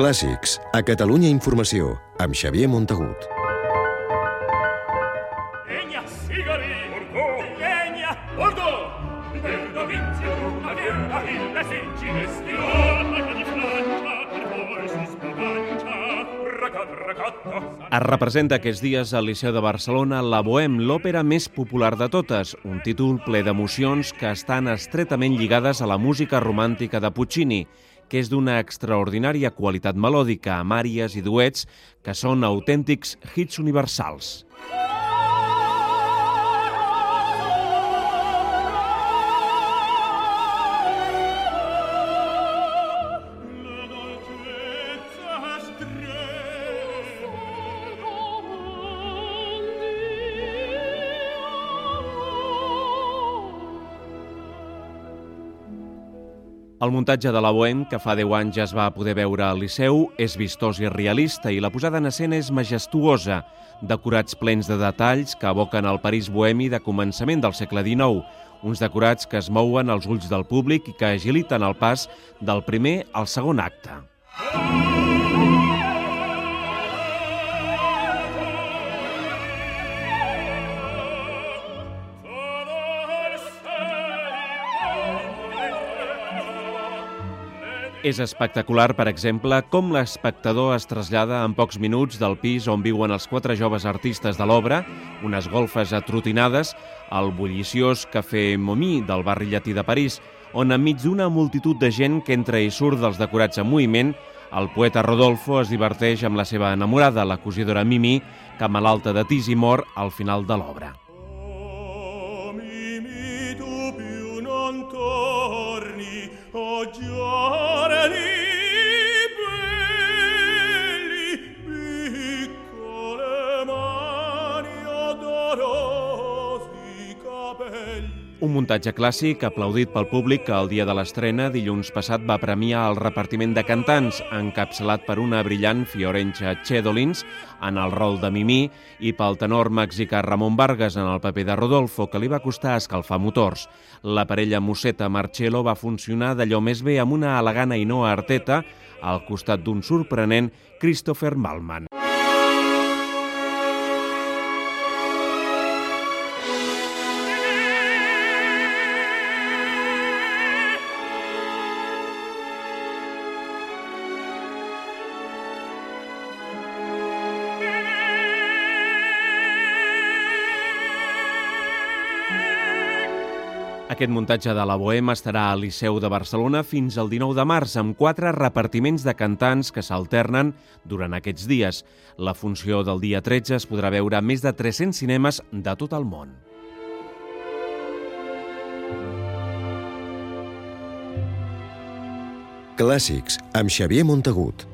Clàssics, a Catalunya Informació, amb Xavier Montagut. Sigari, una verda di Francia, per voi si racat. Es representa aquests dies al Liceu de Barcelona la Bohème, l'òpera més popular de totes, un títol ple d'emocions que estan estretament lligades a la música romàntica de Puccini, que és d'una extraordinària qualitat melòdica, amb àries i duets que són autèntics hits universals. La El muntatge de la Bohème, que fa 10 anys ja es va poder veure al Liceu, és vistós i realista i la posada en escena és majestuosa, decorats plens de detalls que evoquen el París bohemi de començament del segle XIX, uns decorats que es mouen als ulls del públic i que agiliten el pas del primer al segon acte. És espectacular, per exemple, com l'espectador es trasllada en pocs minuts del pis on viuen els quatre joves artistes de l'obra, unes golfes atrotinades, al bulliciós Café Momí del barri llatí de París, on enmig d'una multitud de gent que entra i surt dels decorats en moviment, el poeta Rodolfo es diverteix amb la seva enamorada, la cosidora Mimi, que malalta de tis i mor al final de l'obra. Oh, Mimi, tu più non torni, oh giorni Un muntatge clàssic aplaudit pel públic que el dia de l'estrena dilluns passat va premiar el repartiment de cantants, encapçalat per una brillant Fiorenza Chedolins en el rol de Mimí i pel tenor mexicà Ramon Vargas en el paper de Rodolfo, que li va costar escalfar motors. La parella Museta Marcello va funcionar d'allò més bé amb una elegant Ainhoa Arteta al costat d'un sorprenent Christopher Malman. Aquest muntatge de la Bohème estarà al Liceu de Barcelona fins al 19 de març, amb quatre repartiments de cantants que s'alternen durant aquests dies. La funció del dia 13 es podrà veure a més de 300 cinemes de tot el món. Clàssics, amb Xavier Montagut.